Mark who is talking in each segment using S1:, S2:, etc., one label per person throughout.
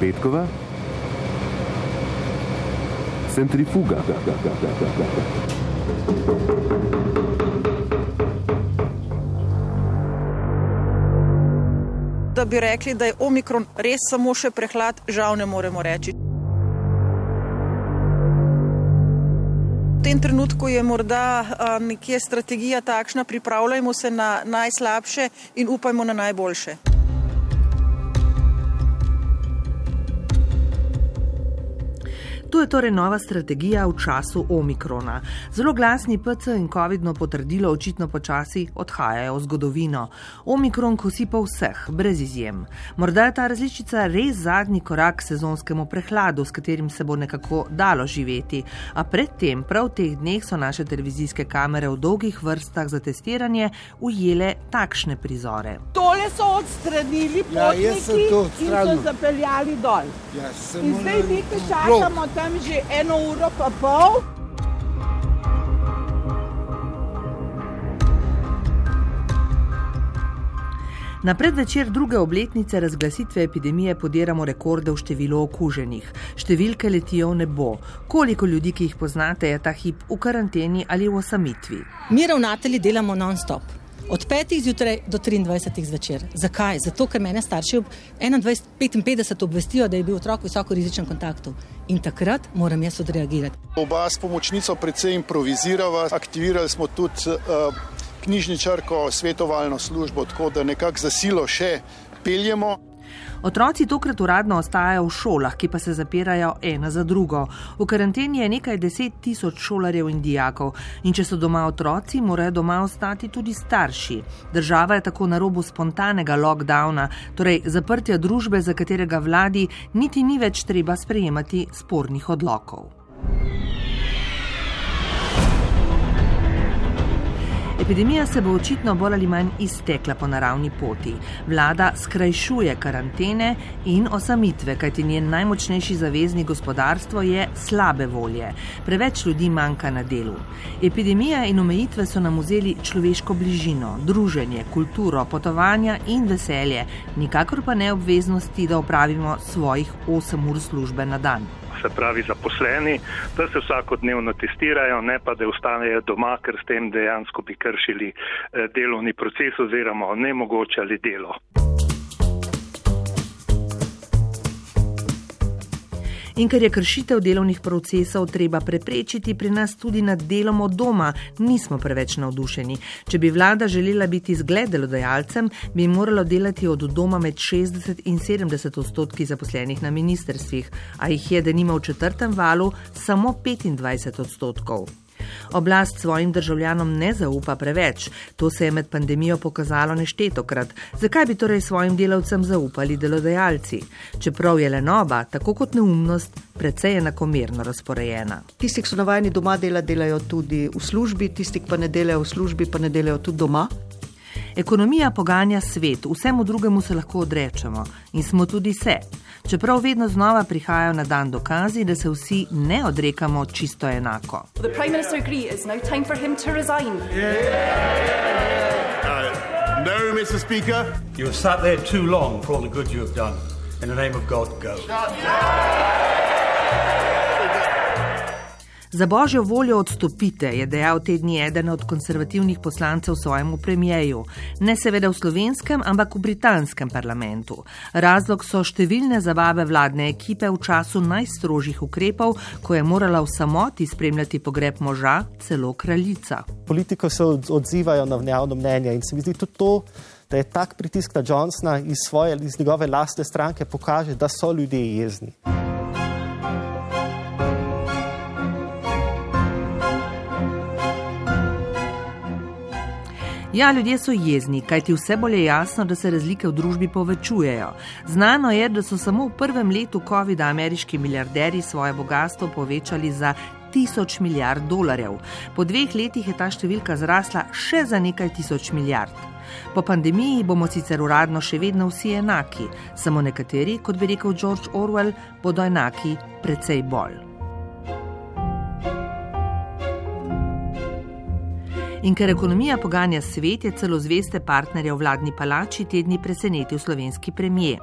S1: Petkova, centrifuga.
S2: Da bi rekli, da je omikron res samo še prehlad, žal ne moremo reči. V tem trenutku je morda nekje strategija takšna, pripravljajmo se na najslabše in upajmo na najboljše.
S3: To je torej nova strategija v času omikrona. Zelo glasni PC in COVID-no potrdilo očitno počasi odhajajo v zgodovino. Omikron kosi pa vseh, brez izjem. Morda je ta različica res zadnji korak sezonskemu prehladu, s katerim se bo nekako dalo živeti. A predtem, prav v teh dneh, so naše televizijske kamere v dolgih vrstah za testiranje ujele takšne prizore.
S4: Tole so odstranili,
S5: Ja, jaz sem to
S4: in so
S5: odstranil.
S4: zapeljali dol.
S5: Ja, sem
S4: In zdaj mi tu čakamo tam že eno uro pa pol.
S3: Na predvečer druge obletnice razglasitve epidemije podiramo rekorde v številu okuženih. Številke letijo v nebo. Koliko ljudi, ki jih poznate, je ta hip v karanteni ali v osamitvi?
S6: Mi ravnatelji delamo non-stop. Od 5 zjutraj do 23 zvečer. Zakaj? Zato, ker mene starši ob 21.55 obvestijo, da je bil otrok v visoko rizičnem kontaktu. In takrat moram jaz odreagirati.
S7: Oba s pomočnico precej improvizirava, aktivirali smo tudi uh, knjižničarko, svetovalno službo, tako da nekako za silo še peljemo.
S3: Otroci tokrat uradno ostajajo v šolah, ki pa se zapirajo ena za drugo. V karanteni je nekaj deset tisoč šolarjev in dijakov in če so doma otroci, morajo doma ostati tudi starši. Država je tako na robu spontanega lockdowna, torej zaprtja družbe, za katerega vladi niti ni več treba sprejemati spornih odlokov. Epidemija se bo očitno bolj ali manj iztekla po naravni poti. Vlada skrajšuje karantene in osamitve, kajti njen najmočnejši zaveznik gospodarstvo je slabe volje. Preveč ljudi manjka na delu. Epidemija in omejitve so nam vzeli človeško bližino, druženje, kulturo, potovanja in veselje, nikakor pa ne obveznosti, da opravimo svojih 8 ur službe na dan
S8: se pravi zaposleni, da se vsakodnevno testirajo, ne pa da ostanejo doma, ker s tem dejansko bi kršili delovni proces oziroma onemogočali delo.
S3: In ker je kršitev delovnih procesov treba preprečiti, pri nas tudi nad delom od doma nismo preveč navdušeni. Če bi vlada želela biti zgled delodajalcem, bi moralo delati od doma med 60 in 70 odstotki zaposlenih na ministerstvih, a jih je, da nima v četrtem valu, samo 25 odstotkov. Oblast svojim državljanom ne zaupa preveč, to se je med pandemijo pokazalo neštetokrat. Zakaj bi torej svojim delavcem zaupali delodajalci? Čeprav je lenoba, tako kot neumnost, precej enakomerno razporejena.
S9: Tisti, ki so navajeni doma dela, delajo tudi v službi, tisti, ki pa ne delajo v službi, pa ne delajo tudi doma.
S3: Ekonomija poganja svet, vsemu drugemu se lahko odrečemo in smo tudi se. Čeprav vedno znova prihajajo na dan dokazi, da se vsi ne odrekamo čisto enako.
S10: No, Mr. Speaker.
S11: You have sat there too long for all the good you have done. In the name of God, go.
S3: Za božjo voljo odstopite, je dejal te dni eden od konservativnih poslancev svojemu premijeju. Ne seveda v slovenskem, ampak v britanskem parlamentu. Razlog so številne zabave vladne ekipe v času najstrožjih ukrepov, ko je morala v samoti spremljati pogreb moža, celo kraljica.
S12: Politiko se odzivajo na javno mnenje in se mi zdi tudi to. Da je tak pritisk na Johnsona iz, svoje, iz njegove lastne stranke pokaže, da so ljudje jezni.
S3: Ja, ljudje so jezni, kajti vse bolj je jasno, da se razlike v družbi povečujejo. Znano je, da so samo v prvem letu COVID-a ameriški milijarderji svoje bogatstvo povečali za tisoč milijard dolarjev. Po dveh letih je ta številka zrasla še za nekaj tisoč milijard. Po pandemiji bomo sicer uradno še vedno vsi enaki, samo nekateri, kot bi rekel George Orwell, bodo enaki precej bolj. In ker ekonomija poganja svet, je celo zveste partnerje v vladni palači tedni presenetil slovenski premijer.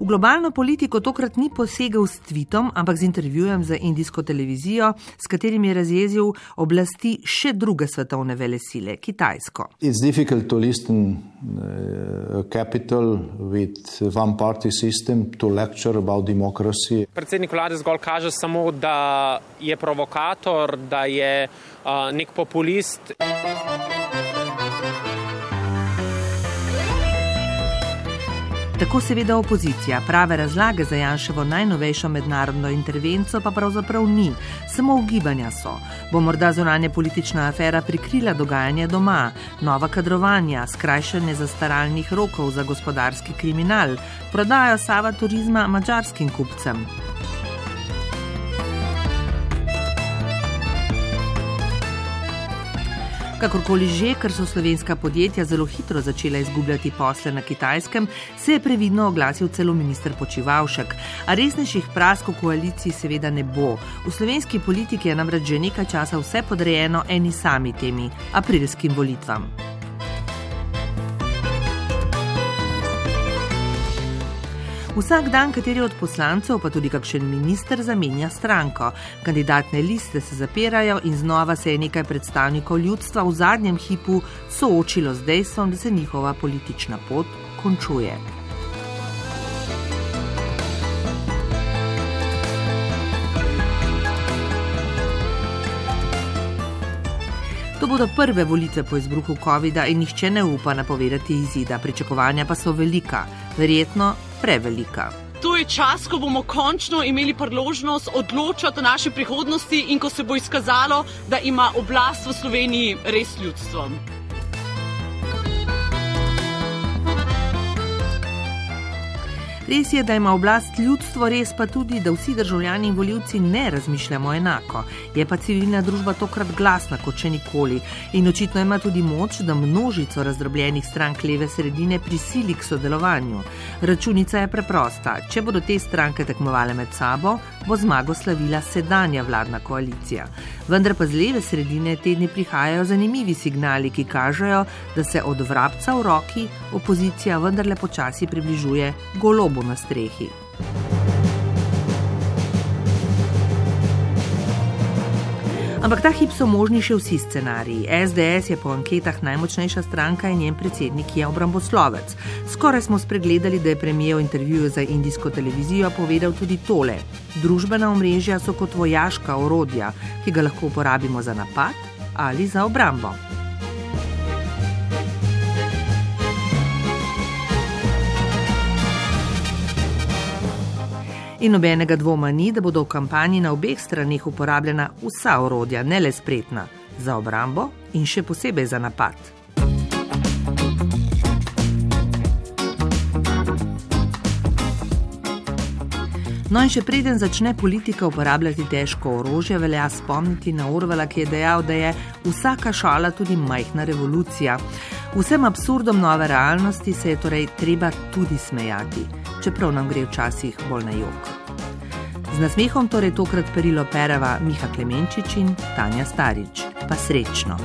S3: V globalno politiko tokrat ni posegel s tvitom, ampak z intervjujem za indijsko televizijo, s katerim je razjezil oblasti še druge svetovne vele sile, Kitajsko.
S5: Predsednik vlade zgolj kaže samo, da je provokator, da je uh, nek populist.
S3: Tako seveda opozicija. Prave razlage za Janševo najnovejšo mednarodno intervenco pa pravzaprav ni, samo ugibanja so. Bo morda zonanje politična afera prikrila dogajanje doma, nova kadrovanja, skrajšanje zastaralnih rokov za gospodarski kriminal, prodajo Sava turizma mačarskim kupcem. Kakorkoli že, ker so slovenska podjetja zelo hitro začela izgubljati posle na kitajskem, se je previdno oglasil celo minister Počivalšek. A resnejših praskov koaliciji seveda ne bo. V slovenski politiki je namreč že nekaj časa vse podrejeno eni sami temi - aprilskim volitvam. Vsak dan, kateri od poslancev, pa tudi kakšen minister, zamenja stranko. Kandidatne liste se zapirajo in znova se je nekaj predstavnikov ljudstva v zadnjem hipu soočilo z dejstvom, da se njihova politična pot končuje. To bodo prve volitve po izbruhu COVID-a in nihče ne upa napovedati izida. Pričakovanja pa so velika, verjetno prevelika.
S13: To je čas, ko bomo končno imeli priložnost odločati o naši prihodnosti in ko se bo izkazalo, da ima oblast v Sloveniji res ljudstvo.
S3: Res je, da ima oblast ljudstvo, res pa tudi, da vsi državljani in voljivci ne razmišljamo enako. Je pa civilna družba tokrat glasna kot še nikoli in očitno ima tudi moč, da množico razdrobljenih strank leve sredine prisili k sodelovanju. Računica je preprosta: če bodo te stranke tekmovale med sabo, bo zmago slavila sedanja vladna koalicija. Vendar pa z leve sredine tedni prihajajo zanimivi signali, ki kažejo, da se od vrabca v roki opozicija vendarle počasi približuje golobu na strehi. Ampak ta hip so možni še vsi scenariji. SDS je po anketah najmočnejša stranka in njen predsednik je obramboslovec. Skoraj smo spregledali, da je premijer v intervjuju za indijsko televizijo povedal tudi tole: Družbena omrežja so kot vojaška orodja, ki ga lahko uporabimo za napad ali za obrambo. In nobenega dvoma ni, da bodo v kampanji na obeh straneh uporabljena vsa orodja, ne le spretna, za obrambo in še posebej za napad. No in še preden začne politika uporabljati težko orožje, velja spomniti na Orvela, ki je dejal, da je vsaka šala tudi majhna revolucija. Vsem absurdom nove realnosti se je torej treba tudi smejati, čeprav nam gre včasih bolj na jog. Z nasmehom torej tokrat perilo pereva Miha Klemenčič in Tanja Starič. Pa srečno!